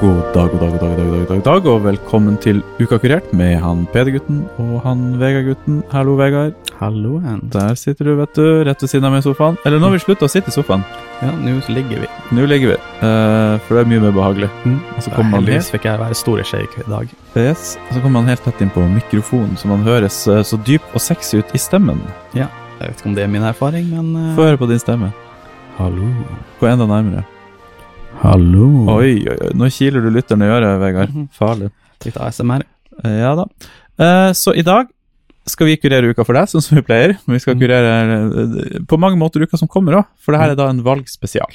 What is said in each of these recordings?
God dag, god dag, god dag, god dag, god dag, dag, og velkommen til Uka kurert med han Peder-gutten og han Vegard-gutten. Hallo, Vegard. Halloen. Der sitter du, vet du, rett ved siden av meg i sofaen. Eller nå har vi slutta å sitte i sofaen. Ja, nå ligger vi. Nå ligger vi, uh, for det er mye mer behagelig. Og så kommer man helt, fikk jeg være store shake i dag. yes, og så kommer man helt tett inn på mikrofonen, så man høres uh, så dyp og sexy ut i stemmen. Ja, Jeg vet ikke om det er min erfaring, men uh... Få høre på din stemme. Hallo. Gå enda nærmere. Hallo. Oi, oi, oi. Nå kiler du lytteren i øret, Vegard. Mhm. Farlig. Litt ASMR. Eh, Ja da. Eh, Så i dag skal vi kurere uka for deg, sånn som vi pleier. Men vi skal Mm. kurere eh, på mange måter uka som kommer òg, for det her er da en valgspesial.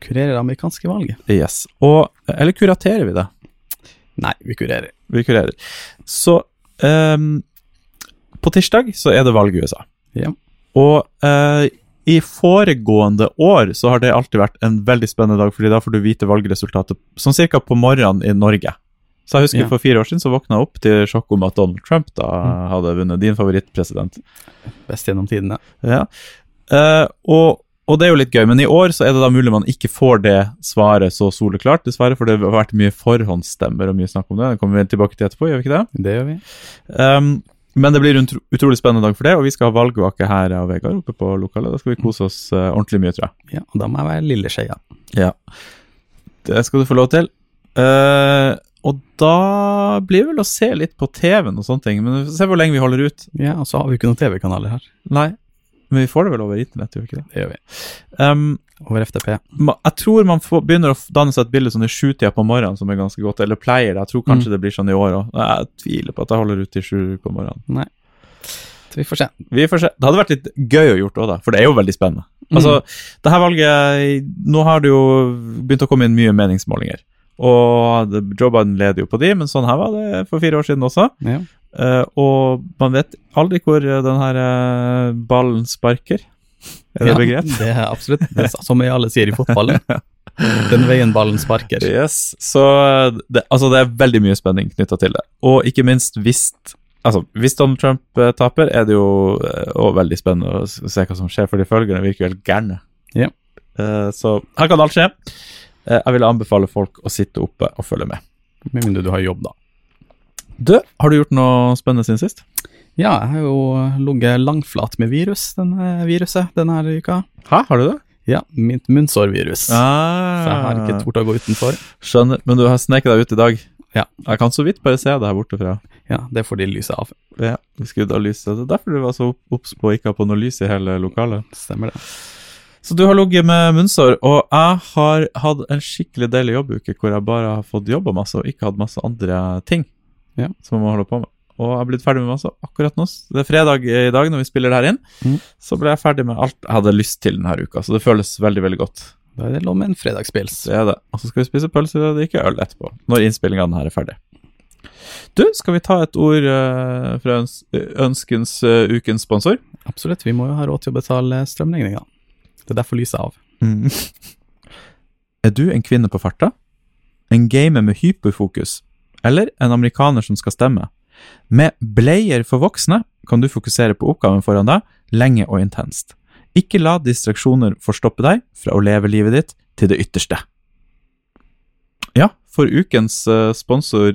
Kurere det amerikanske valget? Yes. Og, eller kuraterer vi det? Nei, vi kurerer. Vi kurerer. Så um, på tirsdag så er det valg i USA. Ja. Og eh, i foregående år så har det alltid vært en veldig spennende dag, fordi da får du vite valgresultatet sånn cirka på morgenen i Norge. Så jeg husker Ja. for fire år siden så våkna jeg opp til sjokk om at Donald Trump da Mm. hadde vunnet din favorittpresident. Best gjennom tidene. Ja. Uh, og, og det er jo litt gøy, men i år så er det da mulig man ikke får det svaret så soleklart, dessverre, for det har vært mye forhåndsstemmer og mye snakk om det. Det kommer vi tilbake til etterpå, gjør vi ikke det? Det gjør vi. Um, men det blir en utrolig spennende dag for det, og vi skal ha valgvake her av Vegard oppe på lokalet. Da skal vi kose oss uh, ordentlig mye, tror jeg. Ja, og da må jeg være lille skeia. Ja. Det skal du få lov til. Uh, og da blir det vel å se litt på TV-en og sånne ting, men vi får se hvor lenge vi holder ut. Ja, og så har vi ikke noen TV-kanaler her. Nei, men vi får det vel over internett, gjør vi ikke det? Det gjør vi. Um, Over FTP. ma- jeg tror man får, begynner å danne seg et bilde sånn i sjutida på morgenen som er ganske godt, eller pleier det. Jeg tror kanskje det blir sånn i år òg. Jeg tviler på at jeg holder ut til sju på morgenen. Nei. Så vi får se. Vi får se. Det hadde vært litt gøy å gjort òg, da, for det er jo veldig spennende. Altså, det her valget Nå har det jo begynt å komme inn mye meningsmålinger. Og Joe Biden leder jo på de, men sånn her var det for fire år siden også. Ja. Eh, og man vet aldri hvor den her uh, ballen sparker. Er det Ja, begrep? Det er absolutt. Det er som vi alle sier i fotball. Den veien ballen sparker. Yes, så eh, det, altså det er veldig mye spenning knytta til det. Og ikke minst hvis Altså, hvis Donald Trump taper, er det jo veldig spennende å se hva som skjer, for de følgerne virker jo helt gærne. Ja. Eh, så her kan alt skje. Eh, jeg vil anbefale folk å sitte oppe og følge med. Med mindre du har jobb, da. Du, har du gjort noe spennende siden sist? Ja, jeg har jo ligget langflat med virus denne viruset denne her uka. Hæ, har du det? Ja, mitt munnsårvirus. Ah, Så jeg har ikke tort å gå utenfor. Skjønner. Men du har sneket deg ut i dag? Ja. Jeg kan så vidt bare se deg her borte fra. Ja, det er fordi lyset er av. Ja, vi skrudde av lyset. Det er derfor du var så obs på ikke ha på noe lys i hele lokalet. Stemmer det. Så du har ligget med munnsår, og jeg har hatt en skikkelig deilig jobbuke hvor jeg bare har fått jobba masse og ikke hatt masse andre ting Ja. som jeg må holde på med. Og jeg har blitt ferdig med masse akkurat nå. Det er fredag i dag når vi spiller det her inn. Mm. Så ble jeg ferdig med alt jeg hadde lyst til denne uka, så det føles veldig, veldig godt. Da er det lov med en fredagspils. Det er det. Og så skal vi spise pølser og drikke øl etterpå, når innspillingene her er ferdig. Du, skal vi ta et ord uh, fra øns ønskens uh, ukens sponsor? Absolutt, vi må jo ha råd til å betale strømregninga. Det er derfor lyset av. Mm. Er du en kvinne på farta? En gamer med hyperfokus? Eller en amerikaner som skal stemme? Med bleier for voksne kan du fokusere på oppgaven foran deg, lenge og intenst. Ikke la distraksjoner forstoppe deg fra å leve livet ditt til det ytterste. Ja, for ukens eh, sponsor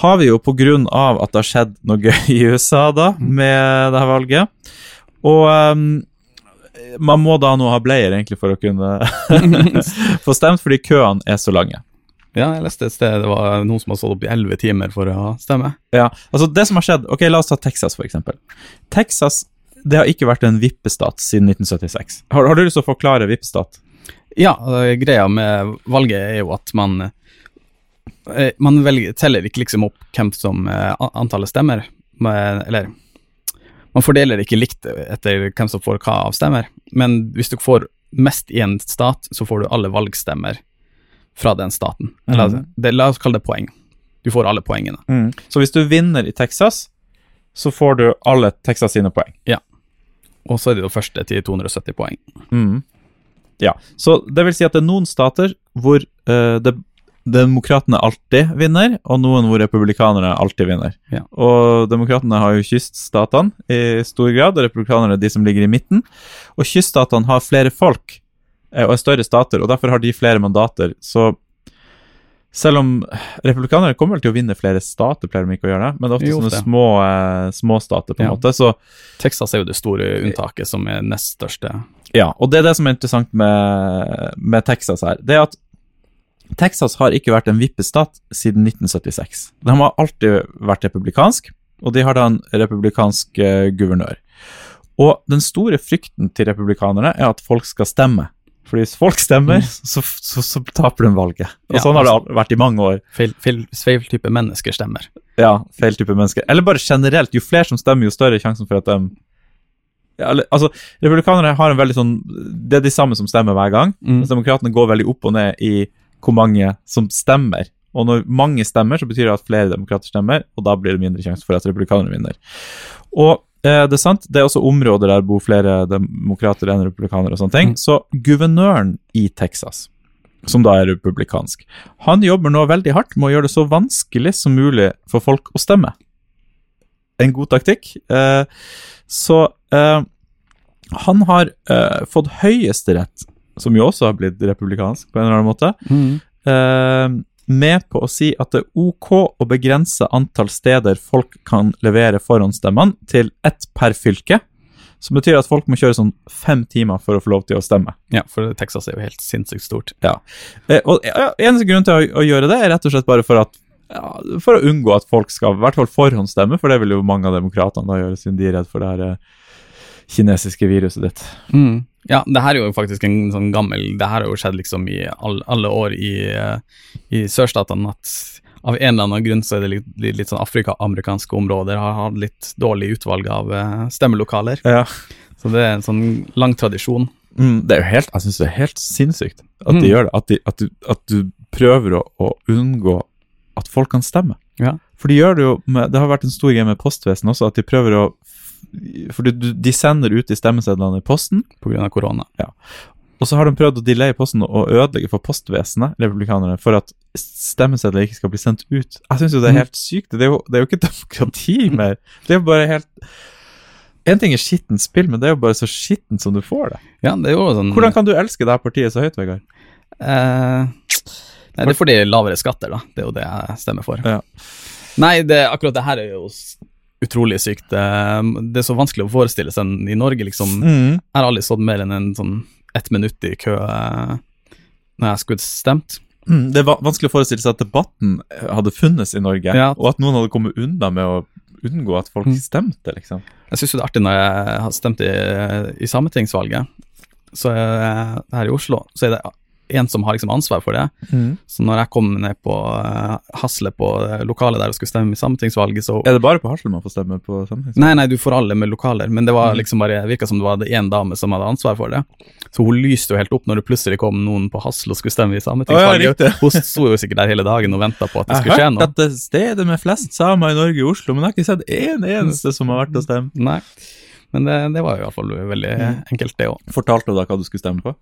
har vi jo på grunn av at det har skjedd noe gøy i USA da, med det her valget. Og um, man må da nå ha bleier egentlig for å kunne få stemt, fordi køene er så lange. Ja, jeg leste et sted det var noen som har stått opp i elleve timer for å stemme. Ja, altså det som har skjedd, ok, la oss ta Texas for eksempel. Texas, det har ikke vært en vippestat siden 1976. Har, har du lyst til å forklare vippestat? Ja, greia med valget er jo at man eh, Man velger, teller ikke liksom opp hvem som eh, antallet stemmer, men, eller Man fordeler ikke likt etter hvem som får hva av stemmer, men hvis du får mest i en stat, så får du alle valgstemmer fra den staten. Eller, mm. det, la oss kalle det poeng. Du får alle poengene. Så hvis du vinner i Texas, så får du alle Texas sine poeng. Ja. Og så er det jo første til 270 poeng. Ja, så det vil si at det er noen stater hvor uh, det, demokratene alltid vinner, og noen hvor republikanerne alltid vinner. Ja. Og demokratene har jo kyststatene i stor grad, og republikanerne de som ligger i midten. Og kyststatene har flere folk og er større stater, og derfor har de flere mandater. Så Selv om republikanere kommer vel til å vinne flere stater, pleier de ikke å gjøre det, men det er ofte Jo, sånne det. små, eh, småstater, på en Ja. måte. Så Texas er jo det store unntaket, som er nest største. ja, og det er det som er interessant med, med Texas her. Det er at Texas har ikke vært en vippestat siden 1976. De har alltid vært republikansk, og de har da en republikansk eh, guvernør. Og den store frykten til republikanerne er at folk skal stemme. For hvis folk stemmer, så, så, så taper de valget. Og Ja, sånn har det altså- vært i mange år. Feil, feil, feil type mennesker stemmer. Ja, feil type mennesker. Eller bare generelt, jo flere som stemmer, jo større er sjansen for at de ja, eller, altså, Republikanere har en veldig sånn Det er de samme som stemmer hver gang. Mm. Demokratene går veldig opp og ned i hvor mange som stemmer. Og når mange stemmer, så betyr det at flere demokrater stemmer, og da blir det mindre sjanse for at republikanerne vinner. Og eh, det er sant, det er også områder der bor flere demokrater enn republikanere og sånne ting. Mm. Så guvernøren i Texas, som da er republikansk, han jobber nå veldig hardt med å gjøre det så vanskelig som mulig for folk å stemme. En god taktikk. Eh, så eh, han har eh, fått Høyesterett, som jo også har blitt republikansk på en eller annen måte, Mm. Eh, med på å si at det er ok å begrense antall steder folk kan levere forhåndsstemmene til ett per fylke. Som betyr at folk må kjøre sånn fem timer for å få lov til å stemme. Ja, for Texas er jo helt sinnssykt stort. Ja. og Eneste grunn til å, å gjøre det, er rett og slett bare for at ja, for å unngå at folk skal i hvert fall forhåndsstemme, for det vil jo mange av demokratene da gjøre, siden de er redd for det her eh, kinesiske viruset ditt. Mm. Ja, det her er jo faktisk en sånn gammel Det her har jo skjedd liksom i all, alle år i, eh, i sørstatene at av en eller annen grunn så er det litt, litt, sånn afrika-amerikanske områder har hatt litt dårlig utvalg av eh, stemmelokaler. Ja. Så det er en sånn lang tradisjon. Mm, det er jo helt, jeg synes det er helt sinnssykt at de Mm. gjør det. At, de, at, du, at du prøver å, å unngå at folk kan stemme. Ja. For de gjør det jo med, Det har vært en stor greie med postvesenet også, at de prøver å For de sender ut de stemmesedlene i posten, av korona. og så har de prøvd å delaye posten og ødelegge for postvesenet, republikanerne, for at stemmesedler ikke skal bli sendt ut. Jeg syns jo det er Mm. helt sykt. Det er jo, det er jo ikke demokrati mer. Det er jo bare helt En ting er skittent spill, men det er jo bare så skittent som du får det. Ja, det er jo sånn Hvordan kan du elske det her partiet så høyt, Vegard? Eh, nei, det er fordi lavere skatter, da. Det er jo det jeg stemmer for. Ja. Nei, det, akkurat det her er jo utrolig sykt. Eh, Det er så vanskelig å forestille seg i Norge, liksom. Mm. Jeg har aldri stått mer enn en sånn ett minutt i kø eh, når jeg skulle stemt. Mm, Det er vanskelig å forestille seg at debatten eh, hadde funnes i Norge, Ja. og at noen hadde kommet unna med å unngå at folk Mm. stemte, liksom. Jeg syns det er artig når jeg har stemt i, i Sametingsvalget, så er, her i Oslo, så er det en som har liksom ansvar for det. Så når jeg kom ned på uh, Hasle på eh, lokalet der og skulle stemme i Sametingsvalget, så Er det bare på Hasle man får stemme på sametingsvalget? Nei, nei, du får alle med lokaler, men det var Mm. liksom bare, virka som det var én dame som hadde ansvar for det. Så hun lyste jo helt opp når det plutselig kom noen på Hasle og skulle stemme i Sametingsvalget. riktig. hun sto jo sikkert der hele dagen og venta på at det Jeg skulle har skje hørt noe. at det er stedet med flest samer i Norge, Oslo, men jeg har ikke sett én eneste som har vært og stemt. Nei, men det, det var jo i hvert fall veldig Mm. enkelt, det òg. Fortalte du da hva du skulle stemme på?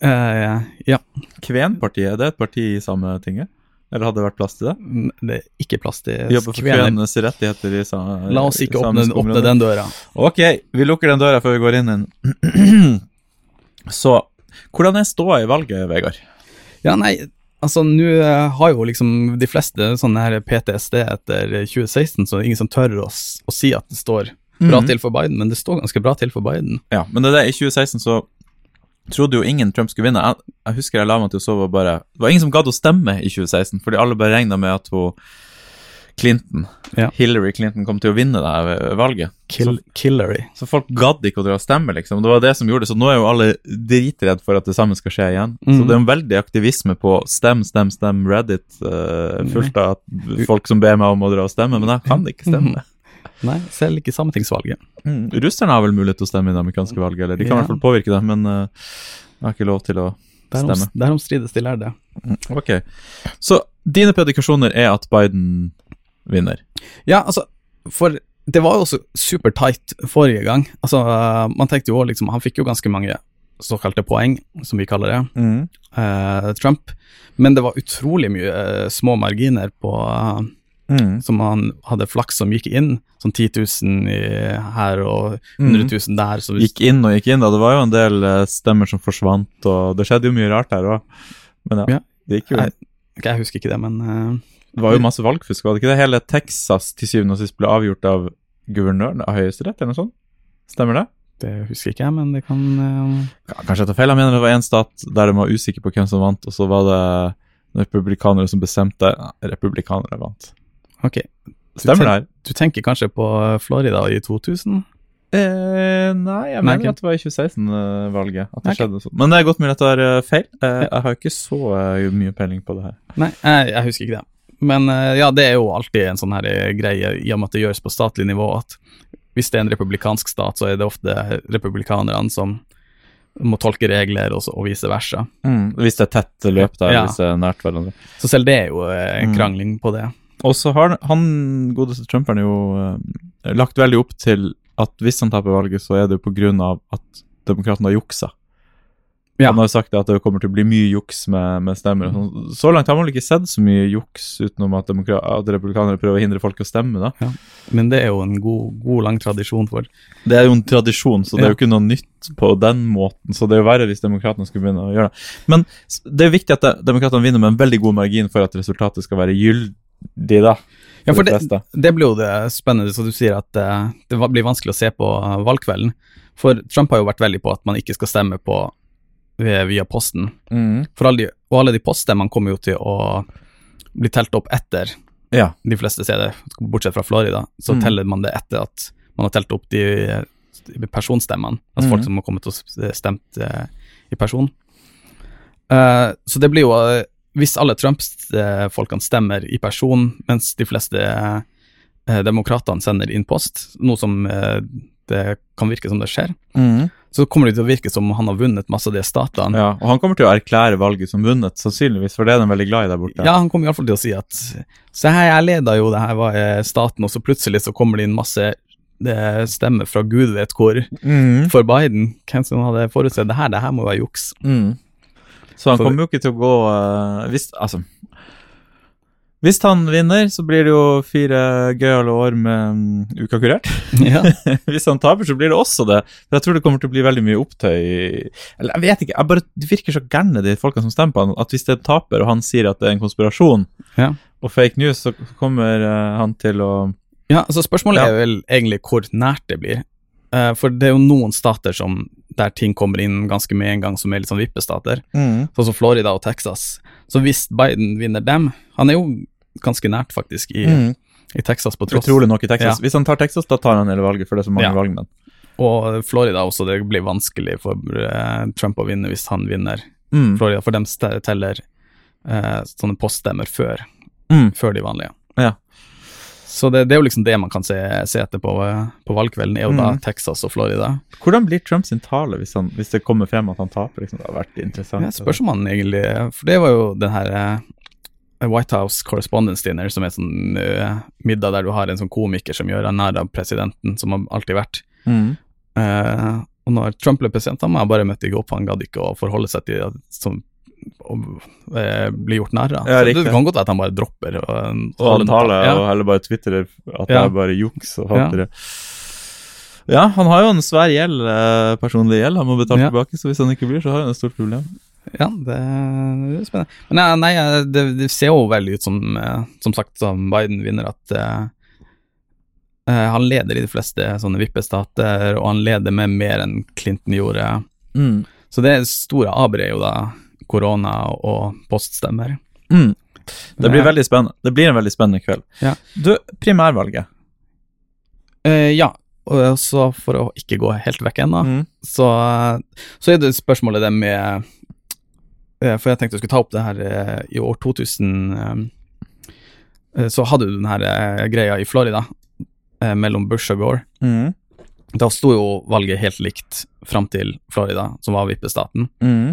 Eh, ja, Kvenpartiet, er det et parti i samme tinget? Eller hadde det vært plass til det? mm, det er ikke plass til Jobber for kvenenes rettigheter i samme La oss ikke åpne, åpne den døra. Ok, vi lukker den døra før vi går inn i den. Så, hvordan er ståa i valget, Vegard? Ja, nei, altså nå eh, har jo liksom de fleste sånne her PTSD etter 2016, så det er ingen som tør å, å si at det står bra Mhm. til for Biden, men det står ganske bra til for Biden. Ja, men det er det, i 2016 så trodde jo ingen Trump skulle vinne. Jeg, jeg husker jeg la meg til å sove og bare Det var ingen som gadd å stemme i 2016, fordi alle bare regna med at hun Clinton, Ja. Hillary Clinton, kom til å vinne det her valget. Kill. Så, så folk gadd ikke å dra og stemme, liksom. Det var det som gjorde det. Så nå er jo alle dritredd for at det samme skal skje igjen. Så Mhm. det er en veldig aktivisme på stem, stem, stem, Reddit, uh, fullt av folk som ber meg om å dra og stemme, men jeg kan ikke stemme. Nei, selv ikke sametingsvalget. Mm. Russerne har vel mulighet til å stemme i det amerikanske valget, eller de kan i hvert fall påvirke det, men uh, har ikke lov til å Derom, stemme. derom strides de lærde. Mm, Ok, så dine predikasjoner er at Biden vinner. Ja, altså, for det var jo også super tight forrige gang. Altså, man tenkte jo liksom, han fikk jo ganske mange såkalte poeng, som vi kaller det, Mm. uh, Trump, men det var utrolig mye uh, små marginer på eh, Mm. som han hadde flaks som gikk inn, sånn 10 000 i, her og 100 000 der. Så Gikk inn og gikk inn, da. Det var jo en del eh, stemmer som forsvant, og det skjedde jo mye rart her òg. Men ja, Ja. det gikk jo Nei, Jeg husker ikke det, men uh, Det var jo masse valgfusk, var det ikke det? Hele Texas til syvende og sist ble avgjort av guvernøren av Høyesterett, eller noe sånt? Stemmer det? det husker ikke jeg, men det kan uh... Ja, kanskje jeg tar feil. Jeg mener det var én stat der de var usikre på hvem som vant, og så var det republikanere som bestemte. Republikanere vant. Ok. Stemmer det her? Du tenker kanskje på Florida i 2000? Eh, nei, jeg Nei, mener ok. at det var i 2016-valget at det nei, skjedde sånn. Men det er godt mulig at det er eh, feil. Eh, jeg har ikke så eh, mye peiling på det her. Nei, jeg, jeg husker ikke det. Men eh, ja, det er jo alltid en sånn her eh, greie i og med at det gjøres på statlig nivå, at hvis det er en republikansk stat, så er det ofte republikanerne som må tolke regler, og, så, og vice versa. Hvis det er tett løp der, Ja. hvis det er nært hverandre. Så selv det er jo eh, en Mm. krangling på det. Og så har han godeste Trumperen jo eh, lagt veldig opp til at hvis han taper valget, så er det jo på grunn av at demokratene har juksa. Ja. Han har jo sagt at det kommer til å bli mye juks med, med stemmer. sånn. Så langt har man vel ikke sett så mye juks utenom at, at republikanere prøver å hindre folk å stemme. da. Men det er jo en god, god lang tradisjon for Det er jo en tradisjon, så det er jo ikke noe nytt på den måten. Så det er jo verre hvis demokratene skulle begynne å gjøre det. Men det er viktig at de- demokratene vinner med en veldig god margin for at resultatet skal være gyldig, da. Ja, for de det, det blir jo det spennende, så du sier at eh, det blir vanskelig å se på eh, valgkvelden. For Trump har jo vært veldig på at man ikke skal stemme på via, posten. posten. For alle de, og alle de poststemmene kommer jo til å bli telt opp etter Ja. de fleste steder, bortsett fra Florida. Så Mm. teller man det etter at man har telt opp de, de personstemmene, altså Mm. folk som har kommet og stemt eh, i person. Uh, så det blir jo eh, Hvis alle Trumps-folkene stemmer i person, mens de fleste eh, demokratene sender inn post, noe som eh, det kan virke som det skjer, så kommer det til å virke som han har vunnet masse av de statene. ja. Og han kommer til å erklære valget som vunnet, sannsynligvis, for det er de veldig glad i der borte. Ja, han kommer iallfall til å si at Se her, jeg leda jo det her var eh, staten, og så plutselig så kommer det inn masse det stemmer fra gud vet hvor Mm. for Biden. Hvem som hadde forutsett det her? Det her må være juks. Mm. Så han kommer jo ikke til å gå uh, hvis, altså, hvis han vinner, så blir det jo fire gøyale år med um, Uka kurert. Ja. hvis han taper, så blir det også det. For jeg tror det kommer til å bli veldig mye opptøy Eller jeg vet ikke, jeg bare, det virker så gærne, de folkene som stemmer på han, at hvis det er taper, og han sier at det er en konspirasjon Ja. og fake news, så kommer uh, han til å ja, så spørsmålet Ja. er vel egentlig hvor nært det blir. Eh, for det er jo noen stater som der ting kommer inn ganske med en gang, som er litt sånn vippestater. Sånn som Florida og Texas. Så hvis Biden vinner dem Han er jo ganske nært, faktisk, i, Mm. i Texas, på tross. Utrolig nok i Texas. Ja. Hvis han tar Texas, da tar han hele valget, for det er så mange Ja. valgmenn. Og Florida også. Det blir vanskelig for eh, Trump å vinne hvis han vinner Mm. Florida, for de teller uh, sånne poststemmer før, Mm. før de vanlige. Ja. Så det, det er jo liksom det man kan se, se etter på, på valgkvelden, er jo da Mm. Texas og Florida. Hvordan blir Trumps tale hvis, han, hvis det kommer frem at han taper? Liksom? Det har vært interessant. Jeg spørs om han egentlig For det var jo den her eh, White House Correspondence Dinner, som er sånn uh, middag der du har en sånn komiker som gjør narr av presidenten, som har alltid vært. Mm. Uh, og når Trump ble president, han bare møtte ikke opp, han gadd ikke å forholde seg til det som eh, bli gjort narr av. Ja, det kan godt være at han bare dropper å Og taler, ja. og heller bare twitterer at det er bare juks og Ja. hattere. Ja. han har jo en svær gjeld, eh, personlig gjeld, han må betale Ja. tilbake, så hvis han ikke blir, så har han et stort problem. Ja, det, det er spennende. Men nei, nei eh, det, det ser jo veldig ut som, som sagt, som Biden vinner, at eh, eh, han leder i de fleste sånne vippestater, og han leder med mer enn Clinton gjorde. Mm. Så det store aberet er jo da korona og poststemmer. Mm. Det blir veldig spennende. Det blir en veldig spennende kveld. Ja. Du, primærvalget. Uh, ja, og så for å ikke gå helt vekk ennå, Mm. så, så er det spørsmålet det med eh, For jeg tenkte jeg skulle ta opp det her eh, i år 2000 eh, Så hadde du den her greia i Florida mellom Bush og Gore. Mm. Da sto jo valget helt likt fram til Florida, som var vippestaten. Mm.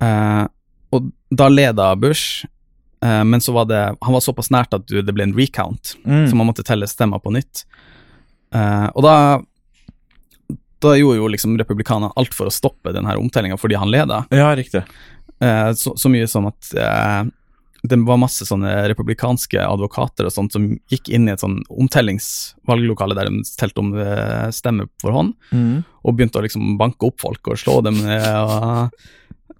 Eh, og da leda Bush, eh, men så var det Han var såpass nært at det ble en recount, Mm. så man måtte telle stemmer på nytt. Eh, og da da gjorde jo liksom republikanerne alt for å stoppe den her omtellinga fordi han leda. Ja, riktig. Eh, så, så mye som at eh, det var masse sånne republikanske advokater og sånt som gikk inn i et sånn omtellingsvalglokale der de telte om stemmer for hånd, Mm. og begynte å liksom banke opp folk og slå dem ned. Og,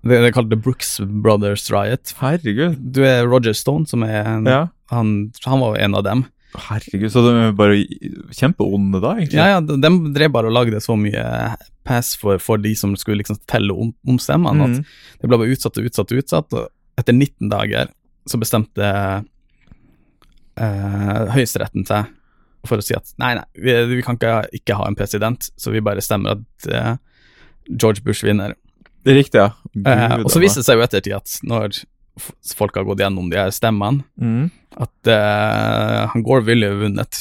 Det, kalt The Brooks Brothers Riot. Herregud. Du er Roger Stone, som er en, Ja. han, han var jo en av dem. Herregud, så de er bare kjempeonde da, egentlig? Ja, ja, de, de drev bare og lagde så mye pass for, for de som skulle liksom telle om, om stemmene, Mhm. at det ble bare utsatt og utsatt og utsatt, og etter 19 dager så bestemte eh, Høyesteretten seg for å si at nei, nei, vi, vi kan ikke, ikke ha en president, så vi bare stemmer at eh, George Bush vinner. Det er riktig, ja. Eh, og så viser viste det seg jo ettertid at når folk har gått gjennom de her stemmene, mm. at eh, han Gore ville vunnet.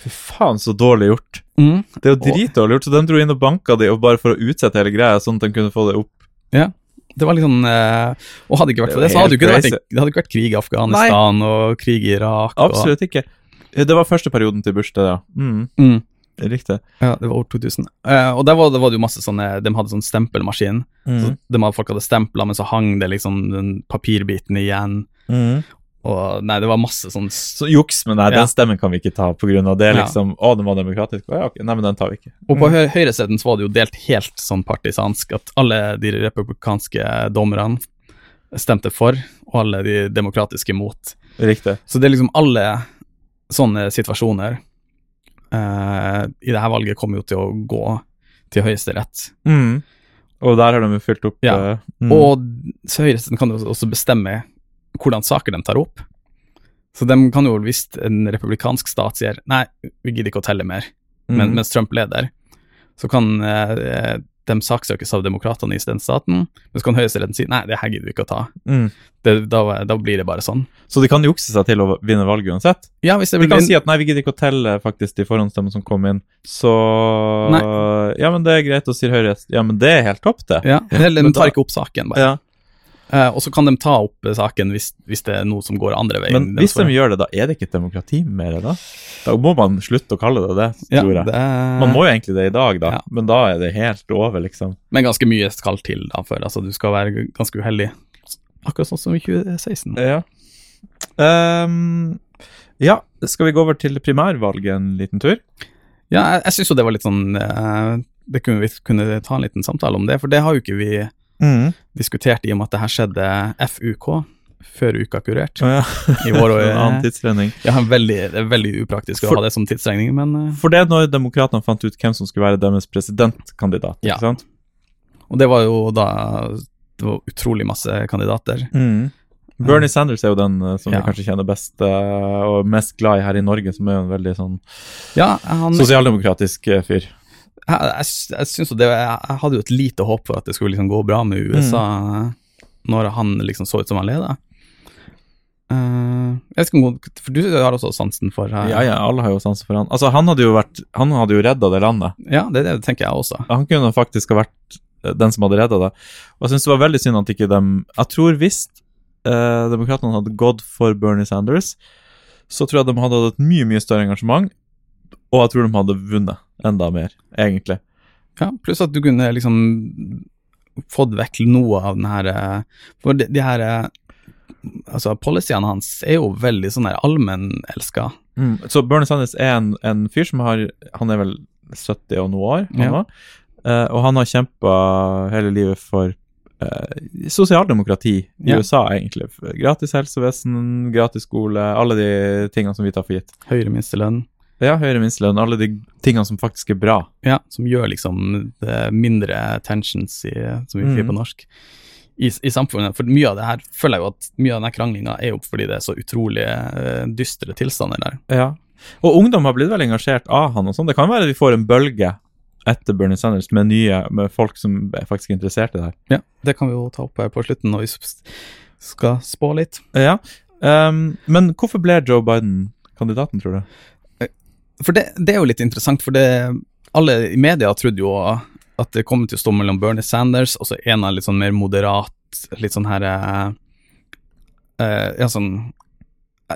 Fy faen, så dårlig gjort. Mm. Det er jo dritdårlig gjort, så de dro inn og banka de, og bare for å utsette hele greia, sånn at de kunne få det opp. Ja. Det var liksom eh, Og hadde ikke vært for Det det, så hadde det vært, det hadde ikke vært krig i Afghanistan og krig i Irak. Og, Absolutt ikke. Det var første perioden til Bush, det, ja. Mm, Mm. Riktig. Ja, det var år 2000. Eh, og der var, det var det jo masse sånne De hadde sånn stempelmaskin. Så Mm. de hadde, folk hadde stempla, men så hang det liksom den papirbiten igjen. Mm. Og nei, det var masse sånn Så juks, men nei, Ja. den stemmen kan vi ikke ta av det. Ja. liksom, Å, den var demokratisk. Å, ja, ok. Nei, men den tar vi ikke. Og på hø høyresiden så var det jo delt helt sånn partisansk at alle de republikanske dommerne stemte for, og alle de demokratiske mot. Riktig. Så det er liksom alle sånne situasjoner eh, i det her valget kommer jo til å gå til Høyesterett. Mm. Og der har de jo fylt opp Ja. eh, mm. Og Høyeretten kan jo også bestemme hvordan saker de tar opp. Så de kan jo, hvis en republikansk stat sier nei, vi gidder ikke å telle mer, men, Mm. mens Trump leder, så kan eh, de saksøkes av demokratene i den staten, men så kan Høyesteretten si nei, det her gidder vi ikke å ta. mm. Det, da, da blir det bare sånn. Så de kan jukse seg til å vinne valget uansett? Ja, hvis det blir... De kan si at nei, vi gidder ikke å telle faktisk de forhåndsstemmene som kom inn, så Ja, men det er greit, og sier Høyre Ja, men det er helt topp, det. ja, eller de tar ikke opp saken, bare. Ja. Eh, og så kan de ta opp saken hvis, hvis det er noe som går andre veien. Men hvis de gjør det, da er det ikke et demokrati mer, da? Da må man slutte å kalle det det, ja, tror jeg. det er, Man må jo egentlig det i dag, da, Ja. men da er det helt over, liksom. Men ganske mye skal til da, for altså, du skal være ganske uheldig. Akkurat sånn som i 2016. Ja. Um, ja, skal vi gå over til primærvalget en liten tur? Ja, jeg, jeg syns jo det var litt sånn uh, Det kunne vi kunne ta en liten samtale om det, for det har jo ikke vi diskutert i og med at det her skjedde FUK, før uka kurert. Oh, ja. I vår og en annen tidsregning. ja, veldig, Det er veldig upraktisk å ha det som tidsregning, men eh, For det er når demokratene fant ut hvem som skulle være deres presidentkandidat, Ja. ikke sant? Og det var jo da Det var utrolig masse kandidater. Bernie Sanders er jo den eh, som Ja. vi kanskje kjenner best eh, og mest glad i her i Norge, som er jo en veldig sånn Ja, han sosialdemokratisk fyr. Jeg, jeg, synes det, jeg, hadde jo et lite håp for at det skulle liksom gå bra med USA når han liksom så ut som han leda. Uh, jeg skal, For du har også sansen for eh, Ja, ja, alle har jo sansen for han. Altså, han hadde jo vært Han hadde jo redda det landet. Ja, det, det tenker jeg også. Han kunne faktisk ha vært eh, den som hadde redda det. Og jeg syns det var veldig synd at ikke dem Jeg tror hvis uh, demokratene hadde gått for Bernie Sanders, så tror jeg de hadde hatt et mye, mye større engasjement, og jeg tror de hadde vunnet enda mer, egentlig. Ja, Pluss at du kunne liksom fått vekk noe av den her eh, For de, de her eh, Altså, policyene hans er jo veldig sånn her allmennelska. Mm. Så Bernie Sanders er en, en fyr som har Han er vel 70 og noe år, han Ja. var. Eh, og han har kjempa hele livet for uh, sosialdemokrati i Ja. USA, egentlig. Gratis helsevesen, gratis skole, alle de tingene som vi tar for gitt. Høyere minstelønn. Ja, høyere minstelønn, alle de tingene som faktisk er bra. Ja, som gjør liksom det mindre tensions, i, som vi sier Mm. på norsk, i, i samfunnet. For mye av det her føler jeg jo at mye av denne kranglinga er jo fordi det er så utrolig uh, dystre tilstander der. Ja. Og ungdom har blitt veldig engasjert av han og sånn. Det kan være at vi får en bølge etter Bernie Sanders med nye, med folk som er faktisk interessert i det her. Ja, det kan vi jo ta opp her på slutten når vi skal spå litt. Ja, um, men hvorfor ble Joe Biden kandidaten, tror du? For det, det er jo litt interessant, for det, alle i media trodde jo at det kom til å stå mellom Bernie Sanders og så en av litt sånn mer moderat, litt sånn her eh, eh, Ja, sånn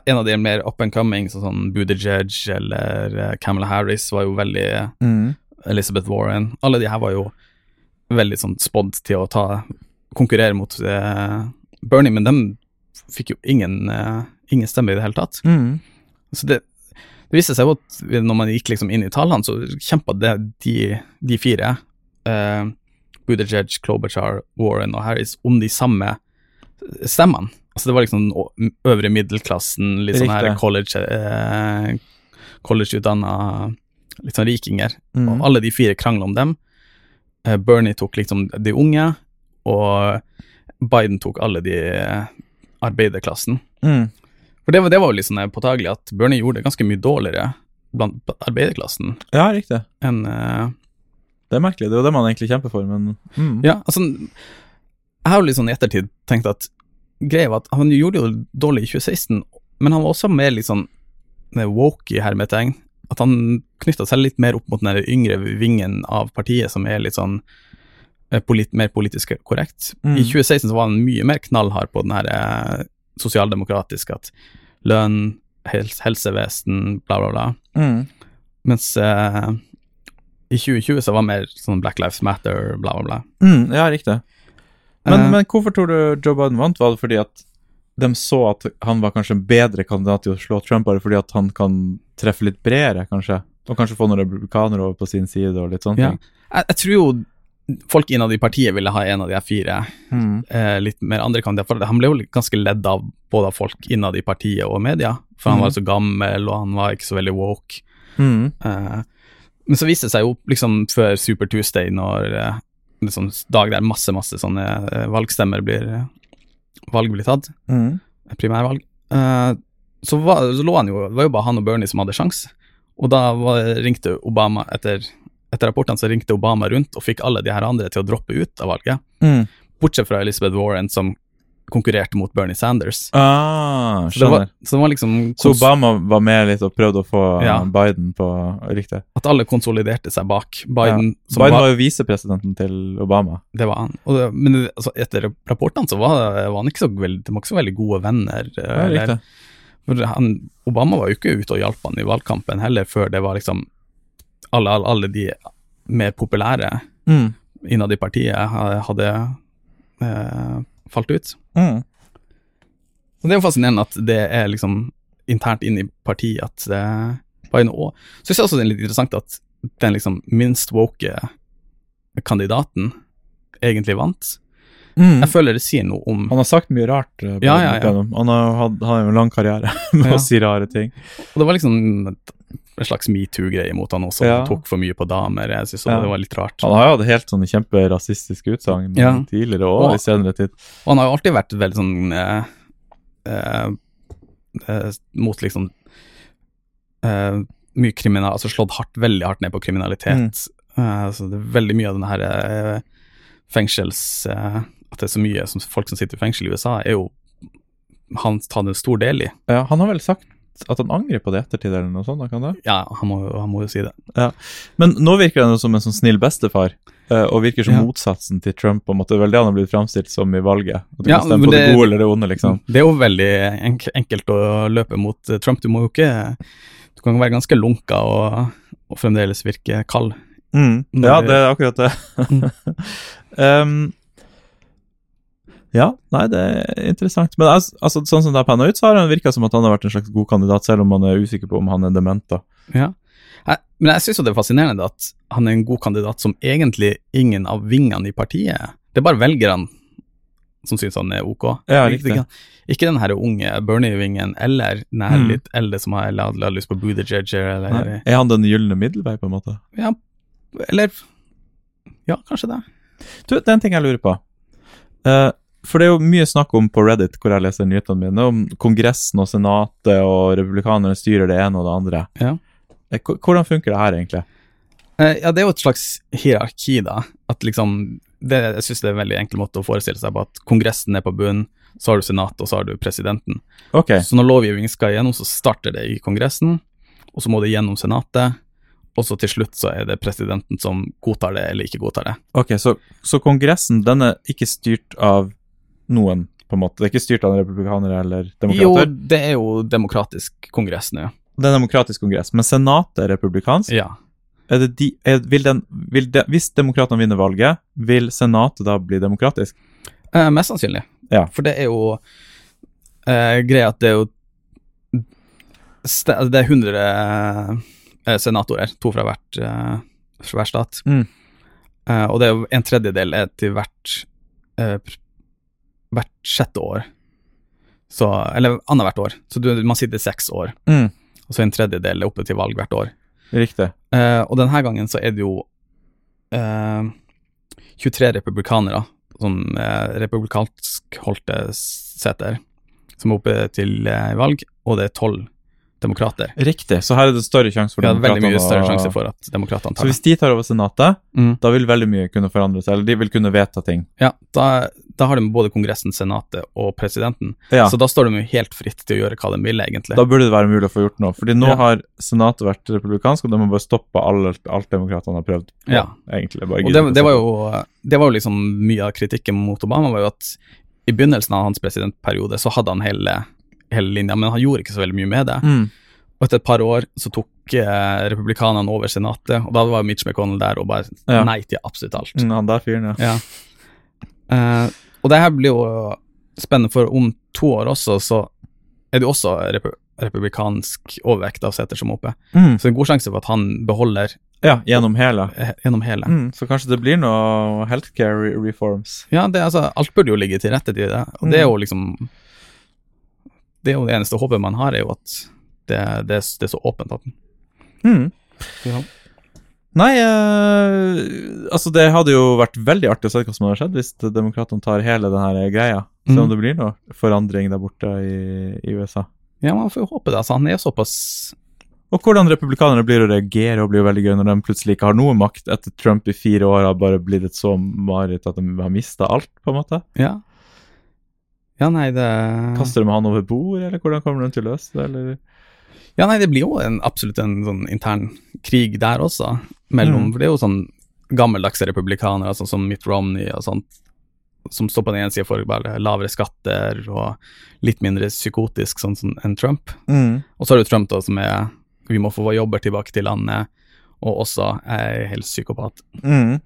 En av de mer up and coming, sånn, sånn Buttigieg eller eh, Kamala Harris var jo veldig Elizabeth Warren. Alle de her var jo veldig sånn spådd til å ta konkurrere mot eh, Bernie, men de fikk jo ingen, eh, ingen stemme i det hele tatt. Mm. Så det, det viste seg jo at når man gikk liksom inn i tallene, så kjempa de, de fire eh, Buttigieg, Klobuchar, Warren og Harris om de samme stemmene. Altså det var liksom den øvre middelklassen, litt sånn her college eh, collegeutdanna litt sånn rikinger. Mm. Og alle de fire krangla om dem. Eh, Bernie tok liksom de unge, og Biden tok alle de eh, arbeiderklassen. Mm. For det var, det var jo litt sånn påtagelig at Bernie gjorde det ganske mye dårligere blant arbeiderklassen Ja, riktig. enn eh, Det er merkelig. Det er jo det man egentlig kjemper for, men mm. Ja, altså Jeg har jo litt sånn i ettertid tenkt at greia var at han gjorde jo dårlig i 2016, men han var også mer litt sånn woke i hermetegn. At han knytta seg litt mer opp mot den der yngre vingen av partiet som er litt sånn eh, polit, mer politisk korrekt. Mm. I 2016 så var han mye mer knallhard på den her eh, sosialdemokratiske at lønn, hels, helsevesen, bla, bla, bla. Mm. Mens eh, i 2020 så var det mer sånn Black Lives Matter, bla, bla, bla. Mm, ja, riktig. Men, Eh. men hvorfor tror du Joe Biden vant? Var det fordi at de så at han var kanskje en bedre kandidat til å slå Trump, bare fordi at han kan treffe litt bredere, kanskje? Og kanskje få noen republikanere over på sin side og litt sånne Ja. ting? Jeg, jeg tror jo folk innad i partiet ville ha en av de fire Mm. eh, litt mer andre kandidater. Han ble jo ganske ledd av både av folk innad i partiet og media, for han mm. var så gammel, og han var ikke så veldig woke. Mm. Eh, men så viste det seg jo liksom før Super Tuesday, når eh, liksom dag der masse, masse sånne eh, valgstemmer blir eh, valg blir tatt, Mm. primærvalg, eh, så, var, så lå han jo Det var jo bare han og Bernie som hadde sjans. Og da var, ringte Obama etter, etter rapportene så ringte Obama rundt og fikk alle de her andre til å droppe ut av valget. Mm. Bortsett fra Elizabeth Warren, som konkurrerte mot Bernie Sanders. Ah, Så var, skjønner. så var liksom Så Obama var med litt og prøvde å få Ja. Biden på Riktig. at alle konsoliderte seg bak Biden. Som Biden var, jo visepresidenten til Obama. det var han. Det, men altså, etter rapportene så var, var han ikke så veldig, de var ikke så veldig gode venner. Ja, han, Obama var jo ikke ute og hjalp han i valgkampen heller, før det var liksom alle, alle, alle de mer populære Mm. innad i partiet hadde eh, falt ut. Mm. Så det er jo fascinerende at det er liksom internt inn i partiet at eh, Biden og Så synes jeg også det er litt interessant at den liksom minst woke kandidaten egentlig vant. Mm. Jeg føler det sier noe om Han har sagt mye rart. eh, Ja, ja, ja. Han har hatt- han har jo en lang karriere med Ja. å si rare ting. Og det var liksom en slags metoo-greie mot han også, Ja. han tok for mye på damer. Jeg synes Ja. det var litt rart. Han har jo hatt helt sånne kjemperasistiske utsagn Ja. tidligere og Og- i senere tid. Og han har jo alltid vært veldig sånn eh, eh, mot liksom eh, mye kriminal, altså slått hardt, veldig hardt ned på kriminalitet. Eh, så det er veldig mye av denne her eh, fengsels... eh, at det er så mye som folk som sitter i fengsel i USA, er jo han tar en stor del i. Ja, han har vel sagt at han angrer på det i ettertid, eller noe sånt? Kan det? Ja, han må, han må jo si det. Men nå virker han jo som en sånn snill bestefar, eh, og virker som Ja. motsatsen til Trump. på en måte. Det vel det han har blitt framstilt som i valget. At du Ja, kan stemme på det, det- gode eller det onde, liksom. Det er jo veldig enk enkelt å løpe mot eh, Trump. Du må jo ikke Du kan være ganske lunka og, og fremdeles virke kald. Mm. Ja, det- det er akkurat det. um, ja, nei, det er interessant. Men altså, sånn som det har panna ut, så har han virka som at han har vært en slags god kandidat, selv om man er usikker på om han er dement. da. Ja. Men jeg syns det er fascinerende at han er en god kandidat som egentlig ingen av vingene i partiet. Det er bare velgerne som syns han er ok. Ja, riktig. ikke, den her unge Bernie-vingen eller den her Mm. litt eldre som har lyst på Buttigieg eller Nei. Er han den gylne middelvei, på en måte? Ja, eller Ja, kanskje det. Du, det er en ting jeg lurer på. Eh, for det er jo mye snakk om på Reddit, hvor jeg leser nyhetene mine, om Kongressen og Senatet og republikanerne styrer det ene og det andre. Ja. Eh, Hvordan funker det her, egentlig? Eh, Ja, det er jo et slags hierarki, da. At liksom det, Jeg syns det er en veldig enkel måte å forestille seg på at Kongressen er på bunnen, så har du Senatet, og så har du presidenten. Ok, Så når lovgivning skal igjennom, så starter det i Kongressen, og så må det gjennom Senatet, og så til slutt så er det presidenten som godtar det eller ikke godtar det. ok, så, så Kongressen den er ikke styrt av noen, på en måte? Det er ikke styrt av republikanere eller demokrater? Jo, det er jo demokratisk kongress nå. Det er demokratisk kongress, men Senatet er republikansk? Ja. Er det de, er, vil den, vil de, hvis demokratene vinner valget, vil Senatet da bli demokratisk? Eh, mest sannsynlig. Ja. For det er jo eh, greia at det er jo Det er 100 eh, senatorer, to fra, hvert, eh, fra hver stat. Mm. Eh, og det er jo en tredjedel er til hvert eh, hvert sjette år. Så, eller annethvert år. Så du, man sitter seks år, Mm. og så en tredjedel er oppe til valg hvert år. Riktig. Eh, og denne gangen så er det jo eh, 23 republikanere, som eh, republikansk holdte seter, som er oppe til eh, valg, og det er 12 demokrater. Riktig. Så her er det større sjanse for ja, veldig mye større sjanse for at demokratene tar det. hvis de tar over Senatet, Mm. da vil veldig mye kunne forandre seg, eller de vil kunne vedta ting. Ja, da, da har de både Kongressen, Senatet og presidenten, Ja. så da står de jo helt fritt til å gjøre hva de vil, egentlig. Da burde det være mulig å få gjort noe. Fordi nå Ja. har Senatet vært republikansk, og de har bare stoppa alt, alt demokratene har prøvd på. Ja. Egentlig. Bare Og det, det, var jo, det var jo liksom mye av kritikken mot Obama, var jo at i begynnelsen av hans presidentperiode så hadde han hele, hele linja, men han gjorde ikke så veldig mye med det. mm. Og etter et par år så tok eh, republikanerne over senatet, og da var Mitch McConnell der og bare Ja. nei til absolutt alt. Ja, der fyren, ja. Ja. Eh, og det her blir jo spennende, for om to år også, så er det jo også rep republikansk overvekt av seter som oppe. Mm. Så det er en god sjanse for at han beholder ja. Gjennom hele. eh, gjennom hele. Mm. Så kanskje det blir noe healthcare reforms. Ja, det, altså, alt burde jo ligge til rette til det, og det er jo liksom Det er jo det eneste håpet man har, er jo at det, det, det er så åpent at Mm. ja. Nei, eh, altså det hadde jo vært veldig artig å se hva som hadde skjedd hvis demokratene tar hele denne greia. Se om Mm. det blir noe forandring der borte i, i USA. ja, man får jo håpe det. Altså, han er såpass Og hvordan republikanerne blir å reagere, og blir jo veldig gøy når de plutselig ikke har noe makt etter Trump i fire år har bare blitt et så mareritt at de har mista alt, på en måte. Ja. Ja, nei, det Kaster de han over bord, eller hvordan kommer de til å løse det, eller? Ja, nei, det blir jo en, absolutt en sånn intern krig der også, mellom Mm. For det er jo sånn gammeldagse republikanere, sånn som Mitt Romney og sånt, som står på den ene sida for bare lavere skatter og litt mindre psykotisk, sånn som enn Trump. Mm. Og så har du Trump, da, som er Vi må få våre jobber tilbake til landet, og også er helt psykopat. Mm.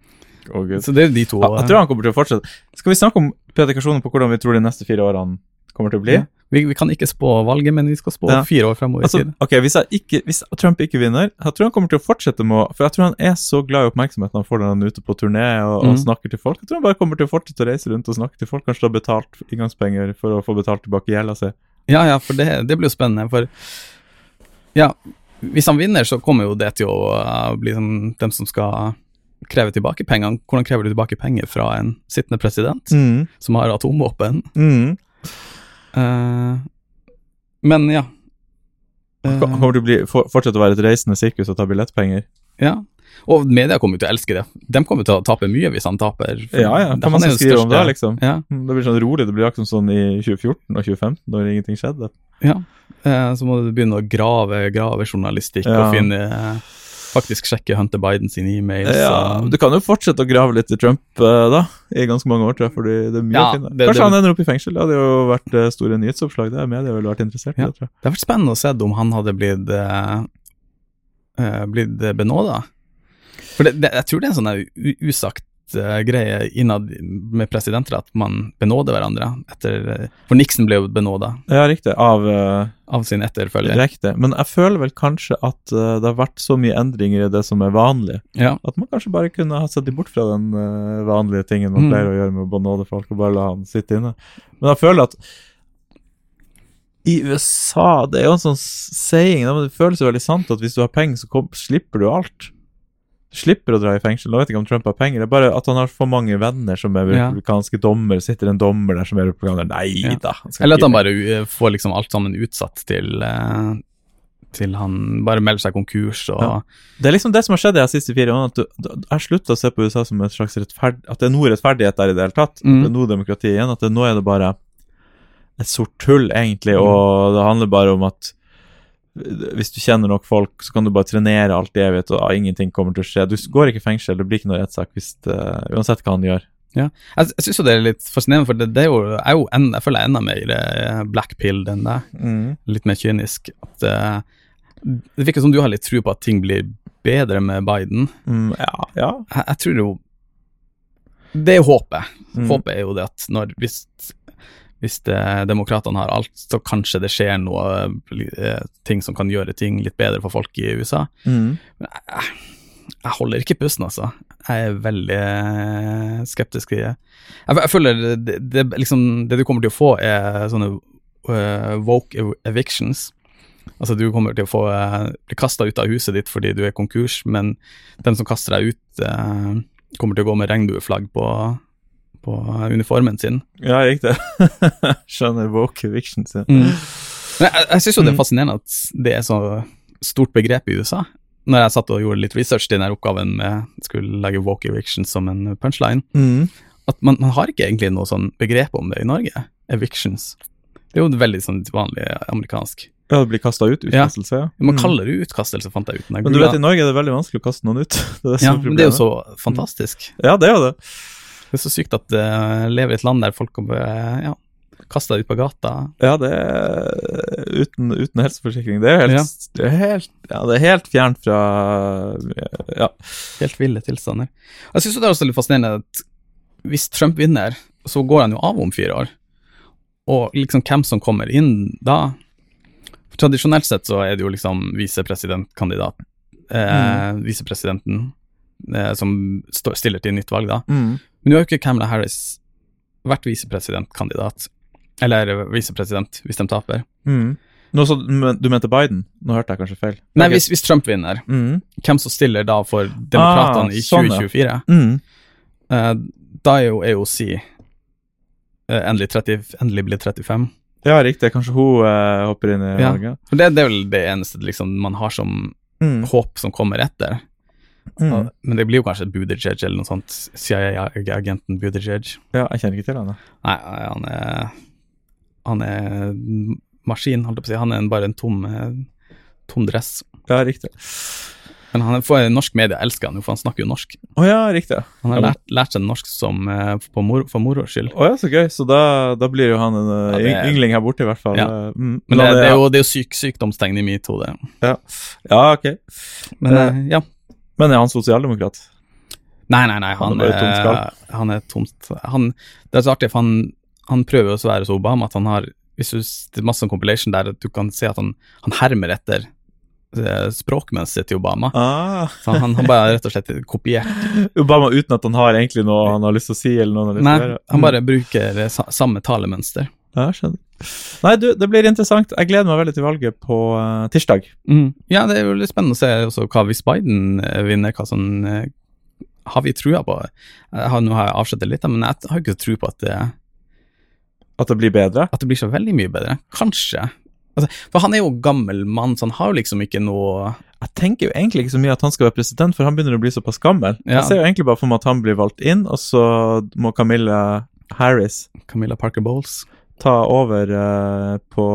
Oh, Så det er de to. Ja, jeg tror han kommer til å fortsette. Skal vi snakke om predikasjoner på hvordan vi tror de neste fire årene kommer til å bli? Ja. vi, vi kan ikke spå valget, men vi skal spå Ja. fire år fremover Altså, ok, hvis, ikke, hvis Trump ikke vinner, jeg tror han kommer til å fortsette med å For jeg tror han er så glad i oppmerksomheten når han får den han er ute på turné og, og Mhm. snakker til folk. Jeg tror han bare kommer til å fortsette å reise rundt og snakke til folk. Kanskje ta betalt inngangspenger for å få betalt tilbake gjelda si. Ja, ja, for det, det blir jo spennende. For ja, hvis han vinner, så kommer jo det til å uh, bli sånn dem som skal kreve tilbake pengene. Hvordan krever du tilbake penger fra en sittende president Mm. som har atomvåpen? Mm. Uh, men ja. Uh, kommer å bli, for, fortsette å være et reisende sirkus og ta billettpenger. ja. Og media kommer jo til å elske det. De kommer til å tape mye hvis han taper. Ja, ja. Kan man skrive om det, liksom? Ja, Mm, Det blir sånn rolig. Det blir akkurat sånn i 2014 og 2015, når ingenting skjedde. ja. Eh, så må du begynne å grave, grave journalistikk Ja. og finne eh, Faktisk sjekke Hunter Biden sine e-mails. Ja, Du kan jo fortsette å grave litt i Trump eh, da, i ganske mange år, tror jeg, fordi det er mye Ja, å finne. Kanskje det- han ender opp i fengsel? Det hadde jo vært eh, store nyhetsoppslag. Det media ville vært interessert i Ja. det, tror jeg. Det har vært spennende å se om han hadde blitt, eh, eh, blitt benåda. For det, det, jeg tror det er en sånn usagt greie innad med presidenter at man benåder hverandre. Etter, for Nixon ble jo benåda Ja, riktig. Av eh, av sin etterfølger. Riktig. Men jeg føler vel kanskje at eh, det har vært så mye endringer i det som er vanlig, Ja. at man kanskje bare kunne ha sett dem bort fra den eh, vanlige tingen man Mm. pleier å gjøre med å benåde folk, og bare la han sitte inne. Men jeg føler at i USA Det er jo en sånn saying, men det føles jo veldig sant at hvis du har penger, så kom, slipper du alt. Slipper å dra i fengsel. Nå vet jeg ikke om Trump har penger, det er bare at han har for mange venner som er Ja. dommer, dommere. Sitter en dommer der som er republikaner. Nei Ja. da. Eller at han bare uh, får liksom alt sammen utsatt til uh, til han bare melder seg konkurs og Ja. Det er liksom det som har skjedd de siste fire årene. At du, du, jeg har slutta å se på USA som et slags rettferd... At det er noe rettferdighet der i det hele tatt. Mm. Det er noe demokrati igjen. At det, nå er det bare et sort hull, egentlig, Mm. og det handler bare om at hvis du kjenner nok folk, så kan du bare trenere alt i evighet, og ingenting kommer til å skje. Du går ikke i fengsel, det blir ikke noe rettssak det- uansett hva han gjør. Jeg, jeg syns jo det er litt fascinerende, for det, det er jo, jeg, er jo en, jeg føler jeg er enda mer blackpill black pill enn deg. Litt mer kynisk. At, eh, det virker som du har litt tro på at ting blir bedre med Biden. Mm, ja, ja. Jeg, jeg tror jo Det er håpet. Mm. Håpet er jo det at når, hvis, hvis demokratene har alt, så kanskje det skjer noe eh, ting som kan gjøre ting litt bedre for folk i USA. Mm. Jeg holder ikke pusten, altså. jeg er veldig eh, skeptisk til det. Jeg, jeg føler det, det, liksom, det du kommer til å få, er sånne uh, woke ev evictions. Altså, du kommer til å få uh, bli kasta ut av huset ditt fordi du er konkurs, men den som kaster deg ut, uh, kommer til å gå med regnbueflagg på, på uniformen sin. Ja, riktig. Skjønner woke conviction sin. Mm. Men jeg, jeg syns jo det er Mm. fascinerende at det er så stort begrep i USA. Når jeg satt og gjorde litt research til denne oppgaven med skulle legge woke eviction som en punchline, Mm. at man, man har ikke egentlig noe sånn begrep om det i Norge. Evictions. Det er jo veldig sånn vanlig amerikansk. Ja, det blir kasta ut. Utkastelse, ja. Man Mm. kaller det utkastelse, fant jeg ut. Men du vet, i. Norge er det veldig vanskelig å kaste noen ut. Det er det ja, men det er jo så fantastisk. Ja, det er jo det. Det er så sykt at det lever i et land der folk kan ja, kaste deg ut på gata. Ja, det er uten, uten helseforsikring. Det er helt, Ja. det er helt, ja, det er helt fjernt fra Ja. Helt ville tilstander. Jeg syns det er også litt fascinerende at hvis Trump vinner, så går han jo av om fire år. Og liksom hvem som kommer inn da For Tradisjonelt sett så er det jo liksom visepresidentkandidat. Eh, Visepresidenten eh, som stiller til nytt valg, da. Mm. Men nå har jo ikke Kamala Harris vært visepresidentkandidat. Eller eh, visepresident, hvis de taper. Mm. Nå så, du mente Biden? Nå hørte jeg kanskje feil. Nei, hvis, hvis Trump vinner, mm. hvem som stiller da for demokratene Ah, i sånn, ja. 2024? Mm. Eh, da er jo AOC uh, endelig, 30, endelig blir 35. Ja, riktig. Kanskje hun uh, hopper inn i Ja. valget. Det, det er vel det eneste liksom, man har som Mm. håp som kommer etter. Mm. Men det blir jo kanskje Buttigieg eller noe sånt. CIA-agenten Buttigieg. Ja, jeg kjenner ikke til henne. Nei, han er Han er maskin, holdt jeg på å si. Han er bare en tom, eh, tom dress. Ja, riktig. Men han er, for norsk media elsker han jo, for han snakker jo norsk. Oh, ja, riktig. Han har lært, lært seg norsk som, eh, på mor, for moro skyld. Å ja, så gøy. Så da, da blir jo han en eh, Ja, det yngling her borte, i hvert fall. Ja. Mm. Men det, det er jo, det er jo syk, sykdomstegn i mitt hode. ja. ja, ok. Men eh, ja. Men er han sosialdemokrat? Nei, nei, nei, han, Han er tomt han er tomt han, Det er så artig, for han, han prøver å være så Obama at han har hvis du, Det er masse compilation der du kan se at han, han hermer etter eh, språkmønsteret til Obama. Ah. Så han, han bare rett og slett kopiert Obama uten at han har egentlig noe han har lyst til å si, eller noe han har lyst til å gjøre. han Mm. bare bruker eh, samme talemønster. Ja, skjønner. Nei, du, det blir interessant. Jeg gleder meg veldig til valget på uh, tirsdag. Mm. Ja, det er jo litt spennende å se også hva hvis Biden eh, vinner, hva sånn uh, Har vi trua på jeg har, Nå har jeg avslørt det litt, men jeg har ikke tro på at det At det blir bedre. at det blir så veldig mye bedre. Kanskje. Altså, for han er jo gammel mann, så han har jo liksom ikke noe Jeg tenker jo egentlig ikke så mye at han skal være president, for han begynner å bli såpass gammel. Ja. Jeg ser jo egentlig bare for meg at han blir valgt inn, og så må Camilla Harris Camilla Parker Bowles. Ta over uh, på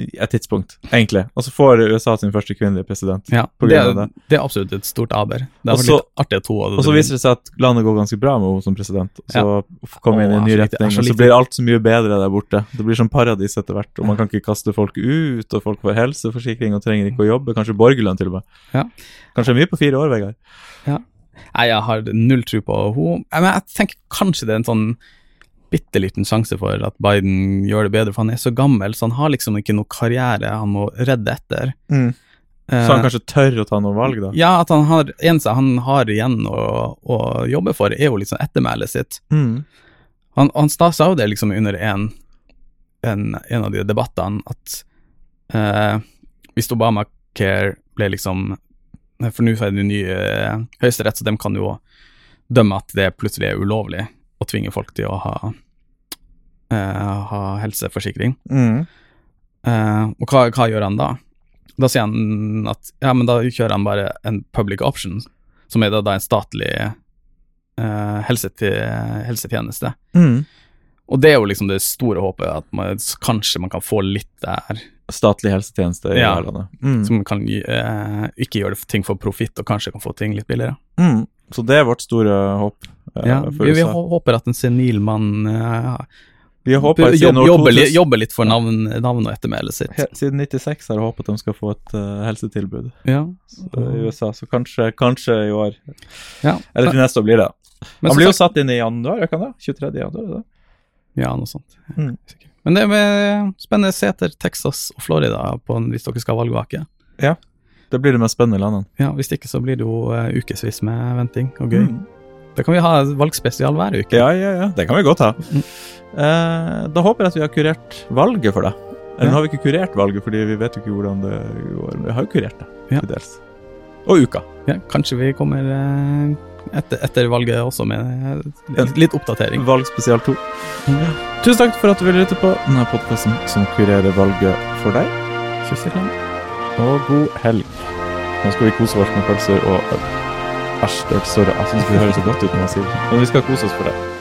et tidspunkt, egentlig. Og så får USA sin første kvinnelige president. Ja, På det, er, det. det er absolutt et stort aber. Det har vært litt artig to Og så viser det seg at landet går ganske bra med henne som president. Og så kommer vi inn i en ny er retning, er så og så blir alt så mye bedre der borte. Det blir som paradis etter hvert, og man kan ikke kaste folk ut, og folk får helseforsikring og trenger ikke å jobbe. Kanskje borgerlønn til og med. Ja. Kanskje mye på fire år, Vegard. Nei, jeg har null tro på henne. Men jeg tenker kanskje det er en sånn bitte liten sjanse for at Biden gjør det bedre, for han er så gammel, så han har liksom ikke noe karriere han må redde etter. Så han kanskje tør å ta noen valg, da. Eh, Ja, at han har eneste han har igjen å, å jobbe for, er jo liksom ettermælet sitt. Mm. Han, han sta- sa jo det liksom under en, en, en av de debattene, at eh, hvis Obamacare ble liksom For nå er det ny eh, høyesterett, så de kan jo dømme at det plutselig er ulovlig å tvinge folk til å ha, eh, ha helseforsikring. Mm. Eh, og hva, hva gjør han da? Da sier han at ja, men da kjører han bare en public option, som er da, da en statlig eh, helsetjeneste. Mm. Og det er jo liksom det store håpet, at man, kanskje man kan få litt der, Statlig helsetjeneste i Ja. landet. Mm. som kan eh, ikke gjøre ting for profitt, og kanskje kan få ting litt billigere. Mm. Så det er vårt store håp. Eh, Ja, vi, vi håper at en senil mann eh, Vi har siden, jobb, år jobber, li, jobber litt for navn, navn og ettermælet sitt. He- siden 96 har jeg håpet de skal få et uh, helsetilbud Ja. så, i USA, så kanskje, kanskje i år. Ja. Eller til neste år blir det. Men Han blir jo sagt- satt inn i januar, ikke det? 23. januar? det? Ja, noe sånt. Mm. Men det er spennende se etter Texas og Florida på, hvis dere skal ha valgvake. Ja. Det blir det mest spennende landet landene. Ja, Hvis ikke så blir det jo uh, ukevis med venting og gøy. Mm. Da kan vi ha valgspesial hver uke. Ja, ja, ja. Det kan vi godt ha. Mm. Eh, da håper jeg at vi har kurert valget for deg. Eller Ja. har vi ikke kurert valget, fordi vi vet jo ikke hvordan det går. Men vi har jo kurert det, Ja. til dels. Og uka. Ja, kanskje vi kommer eh, etter, etter valget også med eh, litt, litt oppdatering. Valgspesial 2. Mm. Tusen takk for at du ville lytte på denne podkasten som kurerer valget for deg. Kyss i klem. Og god helg. Nå skal vi kose oss med pølser og øl. Æsj, det hørtes så- jeg syns vi høres så godt ut når jeg sier det. Men vi skal kose oss for det.